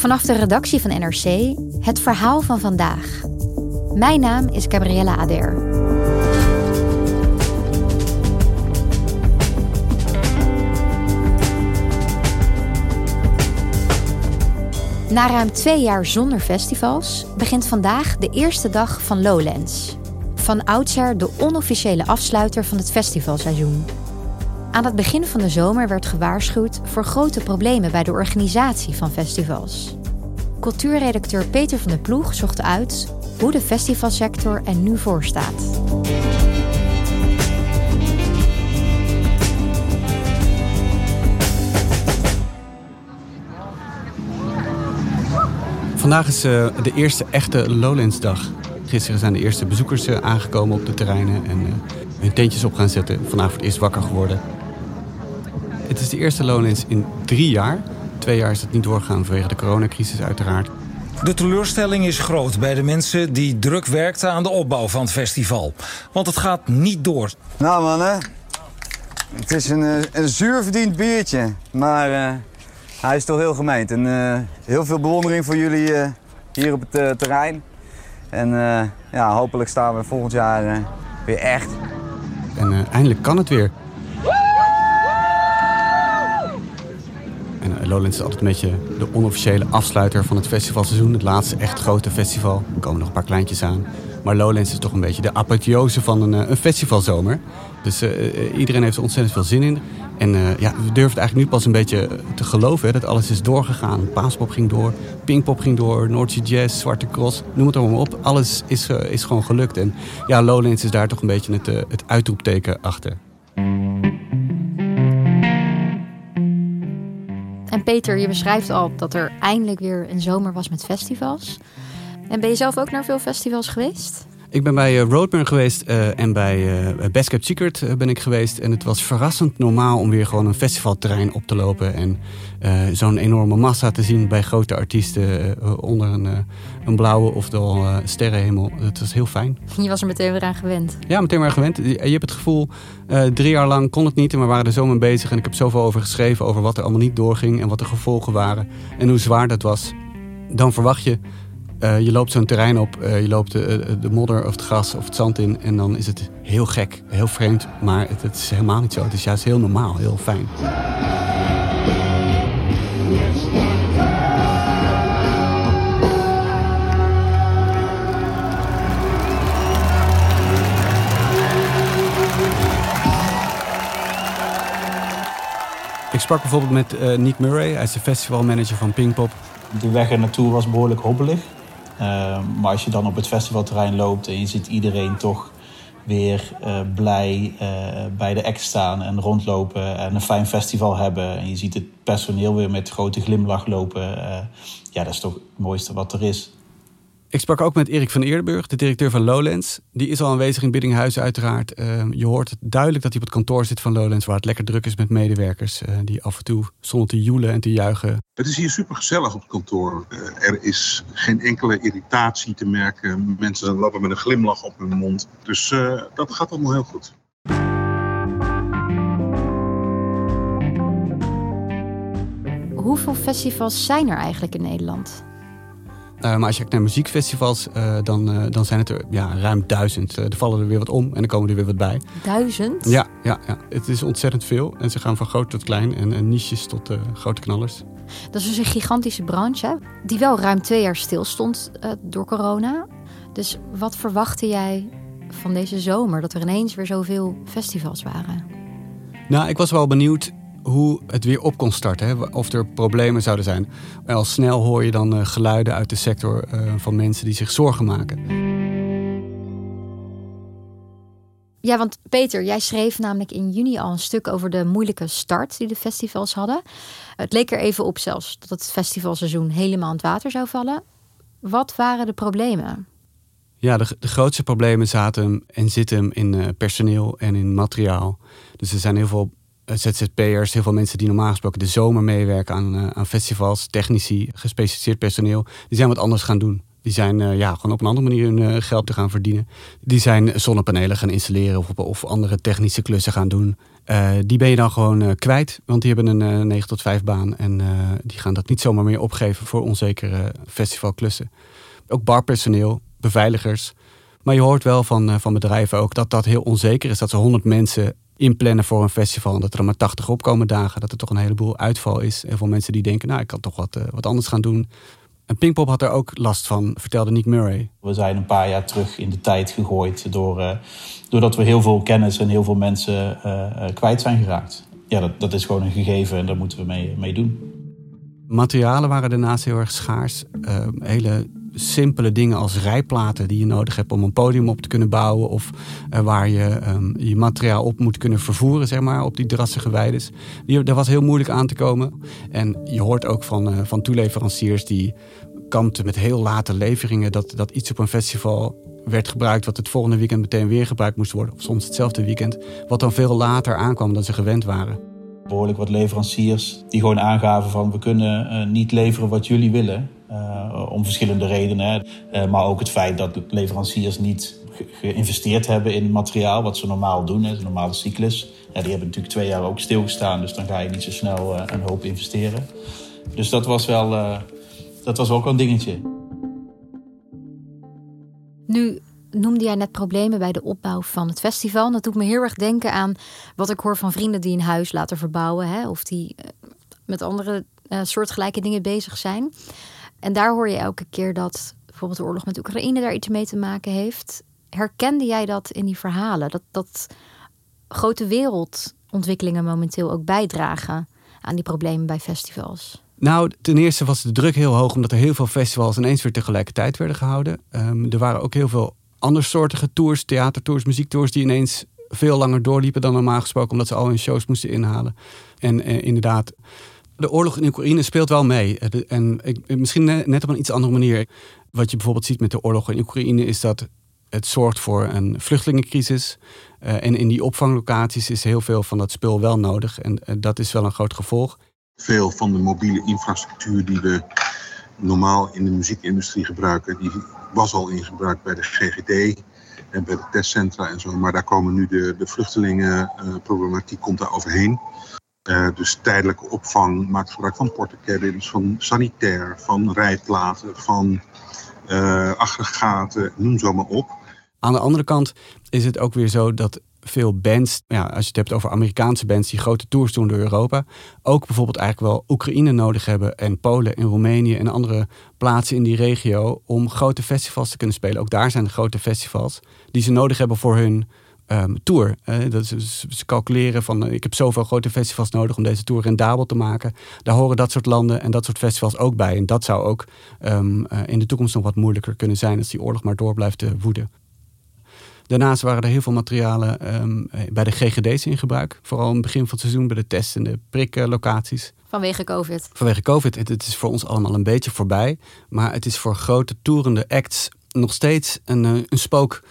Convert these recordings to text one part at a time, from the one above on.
Vanaf de redactie van NRC het verhaal van vandaag. Mijn naam is Gabriella Ader. Na ruim twee jaar zonder festivals begint vandaag de eerste dag van Lowlands. Van oudsher de onofficiële afsluiter van het festivalseizoen. Aan het begin van de zomer werd gewaarschuwd voor grote problemen bij de organisatie van festivals. Cultuurredacteur Peter van der Ploeg zocht uit hoe de festivalsector er nu voor staat. Vandaag is uh, de eerste echte Lowlands-dag. Gisteren zijn de eerste bezoekers uh, aangekomen op de terreinen en uh, hun tentjes op gaan zetten. Het eerst wakker geworden. Het is de eerste Lowlands in drie jaar. Twee jaar is het niet doorgegaan vanwege de coronacrisis uiteraard. De teleurstelling is groot bij de mensen die druk werkten aan de opbouw van het festival. Want het gaat niet door. Nou mannen, het is een, een zuur verdiend biertje. Maar uh, hij is toch heel gemeend. En uh, heel veel bewondering voor jullie uh, hier op het terrein. En ja, hopelijk staan we volgend jaar weer echt. En eindelijk kan het weer. Lowlands is altijd een beetje de onofficiële afsluiter van het festivalseizoen. Het laatste echt grote festival. Er komen nog een paar kleintjes aan. Maar Lowlands is toch een beetje de apotheose van een, een festivalzomer. Dus uh, iedereen heeft er ontzettend veel zin in. En ja, we durven eigenlijk nu pas een beetje te geloven hè, dat alles is doorgegaan. Paaspop ging door, Pinkpop ging door, Noordse Jazz, Zwarte Cross, noem het allemaal op. Alles is, is gewoon gelukt. En ja, Lowlands is daar toch een beetje het, het uitroepteken achter. Peter, je beschrijft al dat er eindelijk weer een zomer was met festivals. En ben je zelf ook naar veel festivals geweest? Ik ben bij Roadburn geweest uh, en bij uh, Best Kept Secret uh, ben ik geweest. En het was verrassend normaal om weer gewoon een festivalterrein op te lopen. En zo'n enorme massa te zien bij grote artiesten onder een, een blauwe oftewel sterrenhemel. Het was heel fijn. Je was er meteen weer aan gewend? Ja, meteen weer aan gewend. Je, je hebt het gevoel, drie jaar lang kon het niet en we waren er zo mee bezig. En ik heb zoveel over geschreven, over wat er allemaal niet doorging en wat de gevolgen waren. En hoe zwaar dat was. Dan verwacht je uh, je loopt zo'n terrein op, uh, je loopt de, de, modder of het gras of het zand in en dan is het heel gek, heel vreemd. Maar het, het, is helemaal niet zo. Het is juist heel normaal, heel fijn. Ik sprak bijvoorbeeld met Nick Murray, hij is de festivalmanager van Pinkpop. De weg er naartoe was behoorlijk hobbelig. Uh, maar als je dan op het festivalterrein loopt en je ziet iedereen toch weer uh, blij uh, bij de act staan en rondlopen en een fijn festival hebben. En je ziet het personeel weer met grote glimlach lopen. ja, dat is toch het mooiste wat er is. Ik sprak ook met Erik van Eerdenburg, de directeur van Lowlands. Die is al aanwezig in Biddinghuizen uiteraard. Uh, je hoort duidelijk dat hij op het kantoor zit van Lowlands... waar het lekker druk is met medewerkers... Uh, die af en toe zonder te joelen en te juichen. Het is hier super gezellig op het kantoor. Uh, er is geen enkele irritatie te merken. Mensen lopen met een glimlach op hun mond. Dus dat gaat allemaal heel goed. Hoeveel festivals zijn er eigenlijk in Nederland? Uh, maar als je kijkt naar muziekfestivals, uh, dan, uh, dan zijn het er ja, ruim duizend. er vallen er weer wat om en er komen er weer wat bij. Duizend? Ja, ja, ja. het is ontzettend veel. En ze gaan van groot tot klein en, en niches tot grote knallers. Dat is dus een gigantische branche, die wel ruim twee jaar stilstond door corona. Dus wat verwachtte jij van deze zomer? Dat er ineens weer zoveel festivals waren? Nou, ik was wel benieuwd hoe het weer op kon starten. Hè? Of er problemen zouden zijn. Al snel hoor je dan uh, geluiden uit de sector uh, van mensen die zich zorgen maken. Ja, want Peter, jij schreef namelijk in juni al een stuk over de moeilijke start die de festivals hadden. Het leek er even op zelfs dat het festivalseizoen helemaal in het water zou vallen. Wat waren de problemen? Ja, de, de grootste problemen zaten en zitten in uh, personeel en in materiaal. Dus er zijn heel veel eh, ZZP'ers, heel veel mensen die normaal gesproken de zomer meewerken aan, uh, aan festivals, technici, gespecialiseerd personeel. Die zijn wat anders gaan doen. Die zijn uh, ja, gewoon op een andere manier hun geld te gaan verdienen. Die zijn zonnepanelen gaan installeren of, of andere technische klussen gaan doen. die ben je dan gewoon kwijt, want die hebben een 9 tot 5 baan. En die gaan dat niet zomaar meer opgeven voor onzekere festivalklussen. Ook barpersoneel, beveiligers. Maar je hoort wel van, van bedrijven ook dat dat heel onzeker is. Dat ze 100 mensen inplannen voor een festival. En dat er maar 80 opkomen dagen. Dat er toch een heleboel uitval is. En veel mensen die denken, nou ik kan toch wat, uh, wat anders gaan doen. En Pinkpop had er ook last van, vertelde Nick Murray. We zijn een paar jaar terug in de tijd gegooid. Door, uh, doordat we heel veel kennis en heel veel mensen uh, kwijt zijn geraakt. Ja, dat, dat is gewoon een gegeven en daar moeten we mee, mee doen. Materialen waren daarnaast heel erg schaars. hele simpele dingen als rijplaten die je nodig hebt om een podium op te kunnen bouwen. Of uh, waar je um, je materiaal op moet kunnen vervoeren, zeg maar, op die drassige weides. Die, dat was heel moeilijk aan te komen. En je hoort ook van, uh, van toeleveranciers die kampten met heel late leveringen. Dat, dat iets op een festival werd gebruikt wat het volgende weekend meteen weer gebruikt moest worden. Of soms hetzelfde weekend. Wat dan veel later aankwam dan ze gewend waren behoorlijk wat leveranciers die gewoon aangaven van we kunnen uh, niet leveren wat jullie willen. Uh, om verschillende redenen. Uh, maar ook het feit dat leveranciers niet geïnvesteerd hebben in materiaal, wat ze normaal doen, de normale cyclus. Die hebben natuurlijk twee jaar ook stilgestaan, dus dan ga je niet zo snel een hoop investeren. Dus dat was wel, dat was ook een dingetje. Nu noemde jij net problemen bij de opbouw van het festival. Dat doet me heel erg denken aan wat ik hoor van vrienden die een huis laten verbouwen. Hè, of die met andere uh, soortgelijke dingen bezig zijn. En daar hoor je elke keer dat bijvoorbeeld de oorlog met Oekraïne daar iets mee te maken heeft. Herkende jij dat in die verhalen? Dat, dat grote wereldontwikkelingen momenteel ook bijdragen aan die problemen bij festivals? Nou, ten eerste was de druk heel hoog omdat er heel veel festivals ineens weer tegelijkertijd werden gehouden. Um, er waren ook heel veel andersoortige tours, theatertours, muziektours, die ineens veel langer doorliepen dan normaal gesproken, omdat ze al hun shows moesten inhalen. En eh, inderdaad, de oorlog in Oekraïne speelt wel mee. Eh, en ik, misschien net op een iets andere manier. Wat je bijvoorbeeld ziet met de oorlog in Oekraïne is dat het zorgt voor een vluchtelingencrisis. Uh, en in die opvanglocaties is heel veel van dat spul wel nodig. En dat is wel een groot gevolg. Veel van de mobiele infrastructuur die we normaal in de muziekindustrie gebruiken, die was al in gebruik bij de GGD en bij de testcentra en zo. Maar daar komen nu de, de vluchtelingenproblematiek komt daar overheen. Uh, dus tijdelijke opvang maakt gebruik van portecabins, van sanitair, van rijplaten, van uh, aggregaten, noem zo maar op. Aan de andere kant is het ook weer zo dat veel bands, ja, als je het hebt over Amerikaanse bands die grote tours doen door Europa, ook bijvoorbeeld eigenlijk wel Oekraïne nodig hebben en Polen en Roemenië en andere plaatsen in die regio om grote festivals te kunnen spelen. Ook daar zijn de grote festivals die ze nodig hebben voor hun um, tour. Uh, dat ze, ze, calculeren van uh, ik heb zoveel grote festivals nodig om deze tour rendabel te maken. Daar horen dat soort landen en dat soort festivals ook bij. En dat zou ook um, uh, in de toekomst nog wat moeilijker kunnen zijn als die oorlog maar door blijft woeden. Daarnaast waren er heel veel materialen um, bij de GGD's in gebruik. Vooral in het begin van het seizoen bij de test- en de priklocaties. Vanwege COVID. Vanwege COVID. Het, het, is voor ons allemaal een beetje voorbij. Maar het is voor grote toerende acts nog steeds een, eh, een spook.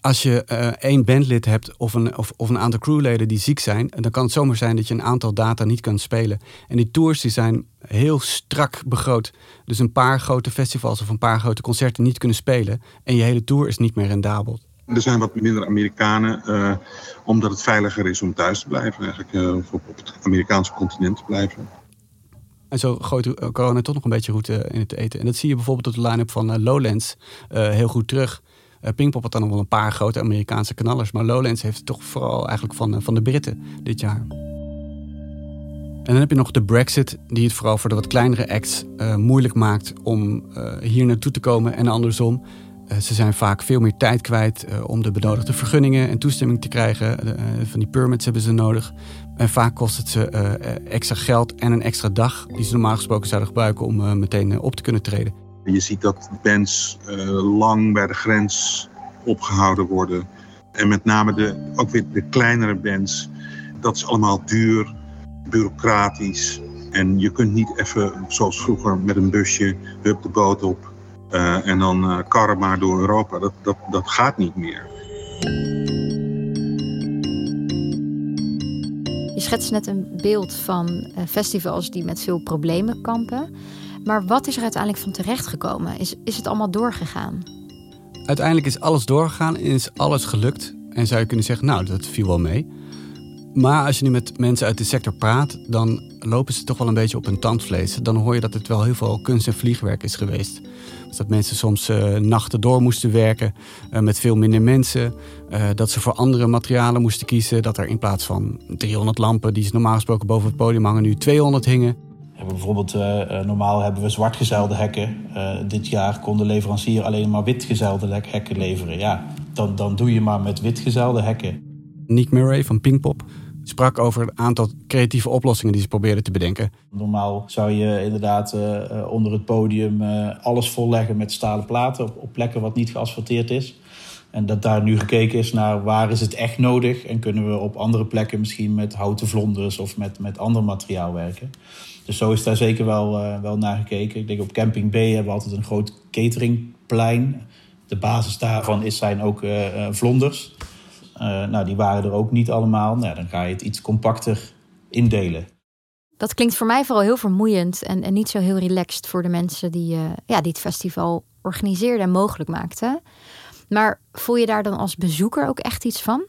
als je uh, één bandlid hebt of een, of, of een aantal crewleden die ziek zijn, dan kan het zomaar zijn dat je een aantal data niet kunt spelen. En die tours die zijn heel strak begroot. Dus een paar grote festivals of een paar grote concerten niet kunnen spelen. En je hele tour is niet meer rendabel. Er zijn wat minder Amerikanen, uh, omdat het veiliger is om thuis te blijven, eigenlijk uh, op, het Amerikaanse continent te blijven. En zo gooit corona toch nog een beetje uh, in het eten. En dat zie je bijvoorbeeld op de line-up van Lowlands heel goed terug. Pinkpop had dan nog wel een paar grote Amerikaanse knallers. Maar Lowlands heeft het toch vooral eigenlijk van, van de Britten dit jaar. En dan heb je nog de Brexit, die het vooral voor de wat kleinere acts moeilijk maakt om hier naartoe te komen en andersom. Eh, ze zijn vaak veel meer tijd kwijt eh, om de benodigde vergunningen en toestemming te krijgen. Eh, van die permits hebben ze nodig. En vaak kost het ze extra geld en een extra dag die ze normaal gesproken zouden gebruiken om meteen op te kunnen treden. Je ziet dat bands lang bij de grens opgehouden worden. En met name de, ook weer de kleinere bands. Dat is allemaal duur, bureaucratisch. En je kunt niet even, zoals vroeger, met een busje, hup de boot op. Uh, en dan uh, karren maar door Europa. Dat, dat, dat gaat niet meer. Je schetst net een beeld van uh, festivals die met veel problemen kampen. Maar wat is er uiteindelijk van terechtgekomen? Is, is het allemaal doorgegaan? Uiteindelijk is alles doorgegaan en is alles gelukt. En zou je kunnen zeggen, nou, dat viel wel mee. Maar als je nu met mensen uit de sector praat, dan lopen ze toch wel een beetje op hun tandvlees. Dan hoor je dat het wel heel veel kunst en vliegwerk is geweest. Dus dat mensen soms uh, nachten door moesten werken uh, met veel minder mensen. Uh, dat ze voor andere materialen moesten kiezen. Dat er in plaats van 300 lampen die ze normaal gesproken boven het podium hangen, nu 200 hingen. Hebben bijvoorbeeld, normaal hebben we zwartgezeilde hekken. dit jaar kon de leverancier alleen maar witgezeilde hekken leveren. Ja, dan, dan doe je maar met witgezeilde hekken. Nick Murray van Pinkpop sprak over het aantal creatieve oplossingen die ze probeerden te bedenken. Normaal zou je inderdaad uh, onder het podium uh, alles volleggen met stalen platen op, plekken wat niet geasfalteerd is. En dat daar nu gekeken is naar waar is het echt nodig en kunnen we op andere plekken misschien met houten vlonders of met, met ander materiaal werken. Dus zo is daar zeker wel, wel naar gekeken. Ik denk op Camping B hebben we altijd een groot cateringplein. De basis daarvan is, zijn ook vlonders. Uh, nou, die waren er ook niet allemaal. Nou, dan ga je het iets compacter indelen. Dat klinkt voor mij vooral heel vermoeiend en, en niet zo heel relaxed voor de mensen die, uh, ja, die het festival organiseerden en mogelijk maakten. Maar voel je daar dan als bezoeker ook echt iets van?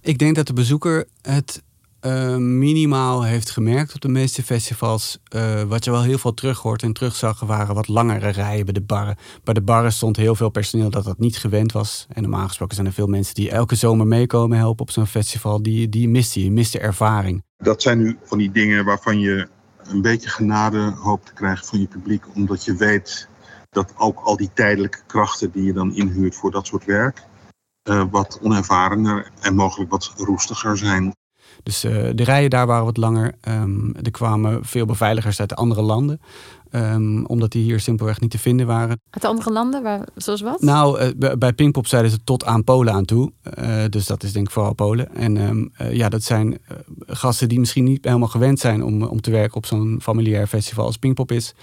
Ik denk dat de bezoeker het uh, minimaal heeft gemerkt op de meeste festivals. Uh, wat je wel heel veel terug hoort en terugzag, waren wat langere rijen bij de barren. Bij de barren stond heel veel personeel dat dat niet gewend was. En normaal gesproken zijn er veel mensen die elke zomer meekomen helpen op zo'n festival. Die, die mist je mist de ervaring. Dat zijn nu van die dingen waarvan je een beetje genade hoopt te krijgen van je publiek. Omdat je weet dat ook al die tijdelijke krachten die je dan inhuurt voor dat soort werk. Uh, wat onervarener en mogelijk wat roestiger zijn. Dus uh, de rijen daar waren wat langer. Um, er kwamen veel beveiligers uit andere landen. Um, omdat die hier simpelweg niet te vinden waren. Uit andere landen? Waar, zoals wat? Nou, uh, bij Pinkpop zeiden ze tot aan Polen aan toe. Uh, dus dat is denk ik vooral Polen. En um, ja, dat zijn gasten die misschien niet helemaal gewend zijn om, om te werken op zo'n familiair festival als Pinkpop is.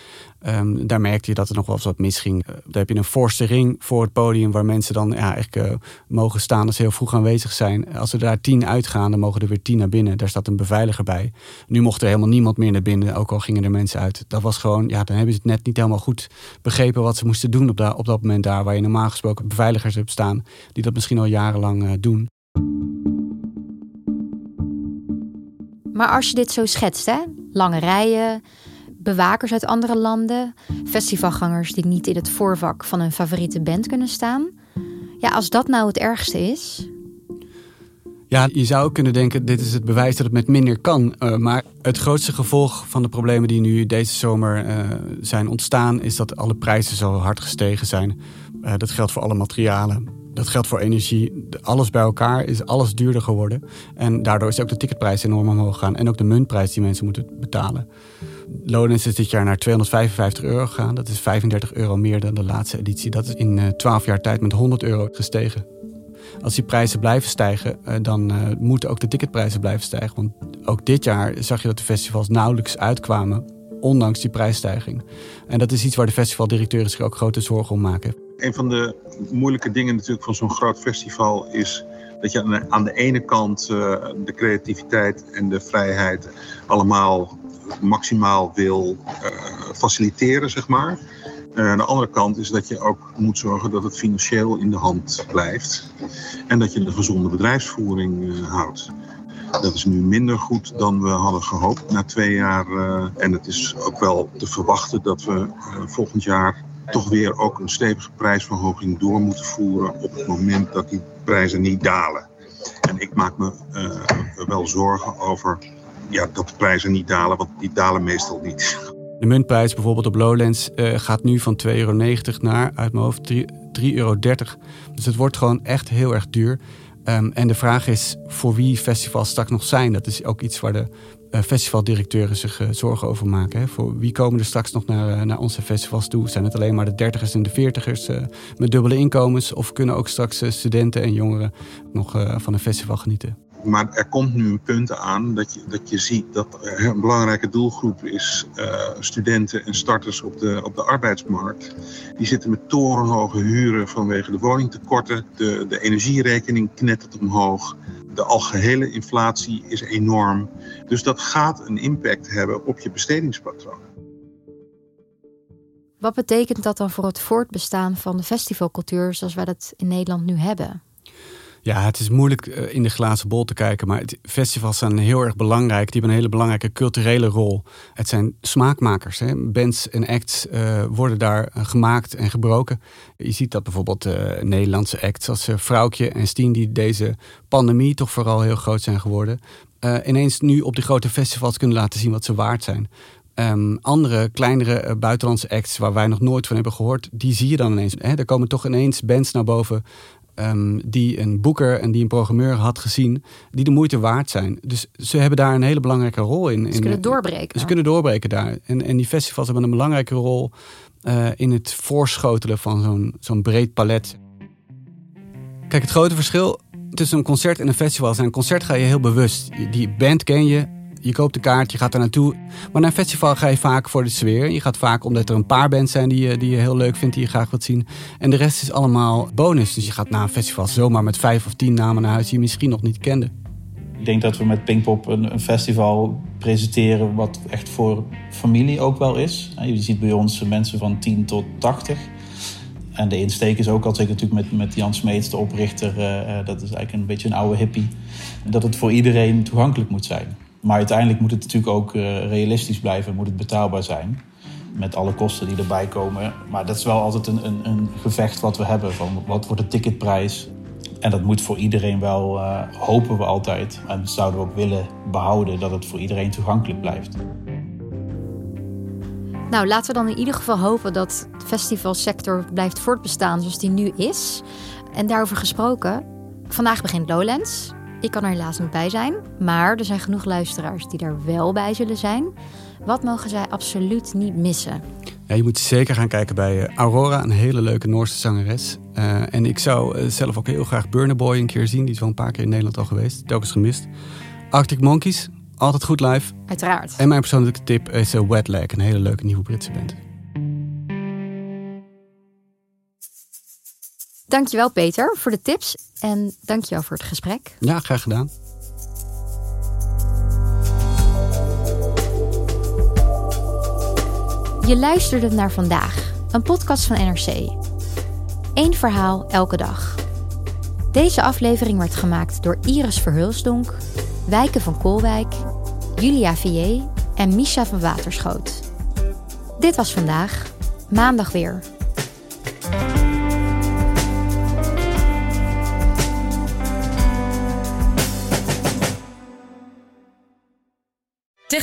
Um, daar merkte je dat er nog wel eens wat misging. Uh, daar heb je een forse ring voor het podium waar mensen dan ja, eigenlijk uh, mogen staan als ze heel vroeg aanwezig zijn. Als er daar tien uitgaan, dan mogen er weer tien naar binnen. Daar staat een beveiliger bij. Nu mocht er helemaal niemand meer naar binnen, ook al gingen er mensen uit. Dat was gewoon, ja, dan hebben ze het net niet helemaal goed begrepen wat ze moesten doen op, op dat moment daar. Waar je normaal gesproken beveiligers hebt staan, die dat misschien al jarenlang uh, doen. Maar als je dit zo schetst, hè? lange rijen, bewakers uit andere landen, festivalgangers die niet in het voorvak van hun favoriete band kunnen staan. Ja, als dat nou het ergste is. Ja, je zou kunnen denken, dit is het bewijs dat het met minder kan. Uh, maar het grootste gevolg van de problemen die nu deze zomer uh, zijn ontstaan, is dat alle prijzen zo hard gestegen zijn. Uh, dat geldt voor alle materialen. Dat geldt voor energie. Alles bij elkaar is alles duurder geworden. En daardoor is ook de ticketprijs enorm omhoog gegaan. En ook de muntprijs die mensen moeten betalen. Lowlands is dit jaar naar 255 euro gegaan. Dat is 35 euro meer dan de laatste editie. Dat is in 12 jaar tijd met 100 euro gestegen. Als die prijzen blijven stijgen, dan uh, moeten ook de ticketprijzen blijven stijgen. Want ook dit jaar zag je dat de festivals nauwelijks uitkwamen, ondanks die prijsstijging. En dat is iets waar de festivaldirecteuren zich ook grote zorgen om maken. Een van de moeilijke dingen natuurlijk van zo'n groot festival is dat je aan de ene kant de creativiteit en de vrijheid allemaal maximaal wil uh, faciliteren, zeg maar. Uh, aan de andere kant is dat je ook moet zorgen dat het financieel in de hand blijft. En dat je een gezonde bedrijfsvoering uh, houdt. Dat is nu minder goed dan we hadden gehoopt na twee jaar. En het is ook wel te verwachten dat we volgend jaar toch weer ook een stevige prijsverhoging door moeten voeren op het moment dat die prijzen niet dalen. En ik maak me wel zorgen over ja, dat de prijzen niet dalen, want die dalen meestal niet. De muntprijs bijvoorbeeld op Lowlands uh, gaat nu van 2,90 euro naar, uit mijn hoofd, 3,30 euro. Dus het wordt gewoon echt heel erg duur. Um, en de vraag is voor wie festivals straks nog zijn. Dat is ook iets waar de festivaldirecteuren zich zorgen over maken. Hè. Voor wie komen er straks nog naar, naar onze festivals toe? Zijn het alleen maar de dertigers en de veertigers met dubbele inkomens? Of kunnen ook straks studenten en jongeren nog van een festival genieten? Maar er komt nu een punt aan dat je, dat je ziet dat een belangrijke doelgroep is uh, studenten en starters op de, op de arbeidsmarkt. Die zitten met torenhoge huren vanwege de woningtekorten. De, de energierekening knettert omhoog. De algehele inflatie is enorm. Dus dat gaat een impact hebben op je bestedingspatroon. Wat betekent dat dan voor het voortbestaan van de festivalcultuur zoals wij dat in Nederland nu hebben? Ja, het is moeilijk eh, in de glazen bol te kijken, maar festivals zijn heel erg belangrijk. Die hebben een hele belangrijke culturele rol. Het zijn smaakmakers. Hè? Bands en acts uh, worden daar eh, gemaakt en gebroken. Je ziet dat bijvoorbeeld uh, Nederlandse acts als Vrouwtje en Steen, die deze pandemie toch vooral heel groot zijn geworden, ineens nu op die grote festivals kunnen laten zien wat ze waard zijn. Um, andere, kleinere buitenlandse acts waar wij nog nooit van hebben gehoord, die zie je dan ineens. Hè? Er komen toch ineens bands naar boven Ehm, die een boeker en die een programmeur had gezien, die de moeite waard zijn. Dus ze hebben daar een hele belangrijke rol in. Ze kunnen doorbreken. Ze kunnen doorbreken daar. En, en die festivals hebben een belangrijke rol uh, in het voorschotelen van zo'n zo'n breed palet. Kijk, het grote verschil tussen een concert en een festival is: een concert ga je heel bewust. Die band ken je, je koopt een kaart, je gaat er naartoe. Maar naar een festival ga je vaak voor de sfeer. Je gaat vaak omdat er een paar bands zijn die je, die je heel leuk vindt, die je graag wilt zien. En de rest is allemaal bonus. Dus je gaat na een festival zomaar met vijf of tien namen naar huis die je misschien nog niet kende. Ik denk dat we met Pinkpop een, een festival presenteren wat echt voor familie ook wel is. Je ziet bij ons mensen van 10 tot 80. En de insteek is ook al zeker natuurlijk met, met Jan Smeets, de oprichter. Uh, dat is eigenlijk een beetje een oude hippie. Dat het voor iedereen toegankelijk moet zijn. Maar uiteindelijk moet het natuurlijk ook uh, realistisch blijven, moet het betaalbaar zijn. Met alle kosten die erbij komen. Maar dat is wel altijd een, een, een gevecht wat we hebben. Van wat wordt de ticketprijs? En dat moet voor iedereen wel, uh, hopen we altijd. En zouden we ook willen behouden dat het voor iedereen toegankelijk blijft. Nou, laten we dan in ieder geval hopen dat de festivalsector blijft voortbestaan zoals die nu is. En daarover gesproken, vandaag begint Lowlands. Ik kan er helaas niet bij zijn, maar er zijn genoeg luisteraars die er wel bij zullen zijn. Wat mogen zij absoluut niet missen? Ja, je moet zeker gaan kijken bij eh, Aurora, een hele leuke Noorse zangeres. Uh, en ik zou uh, zelf ook heel graag Burner Boy een keer zien. Die is wel een paar keer in Nederland al geweest, telkens gemist. Arctic Monkeys, altijd goed live. Uiteraard. En mijn persoonlijke tip is Wet Leg, een hele leuke nieuwe Britse band. Dankjewel Peter voor de tips en dankjewel voor het gesprek. Ja, graag gedaan. Je luisterde naar vandaag, een podcast van NRC. Eén verhaal elke dag. Deze aflevering werd gemaakt door Iris Verhulsdonk, Wijken van Koolwijk, Julia Vier en Misha van Waterschoot. Dit was vandaag, maandag weer.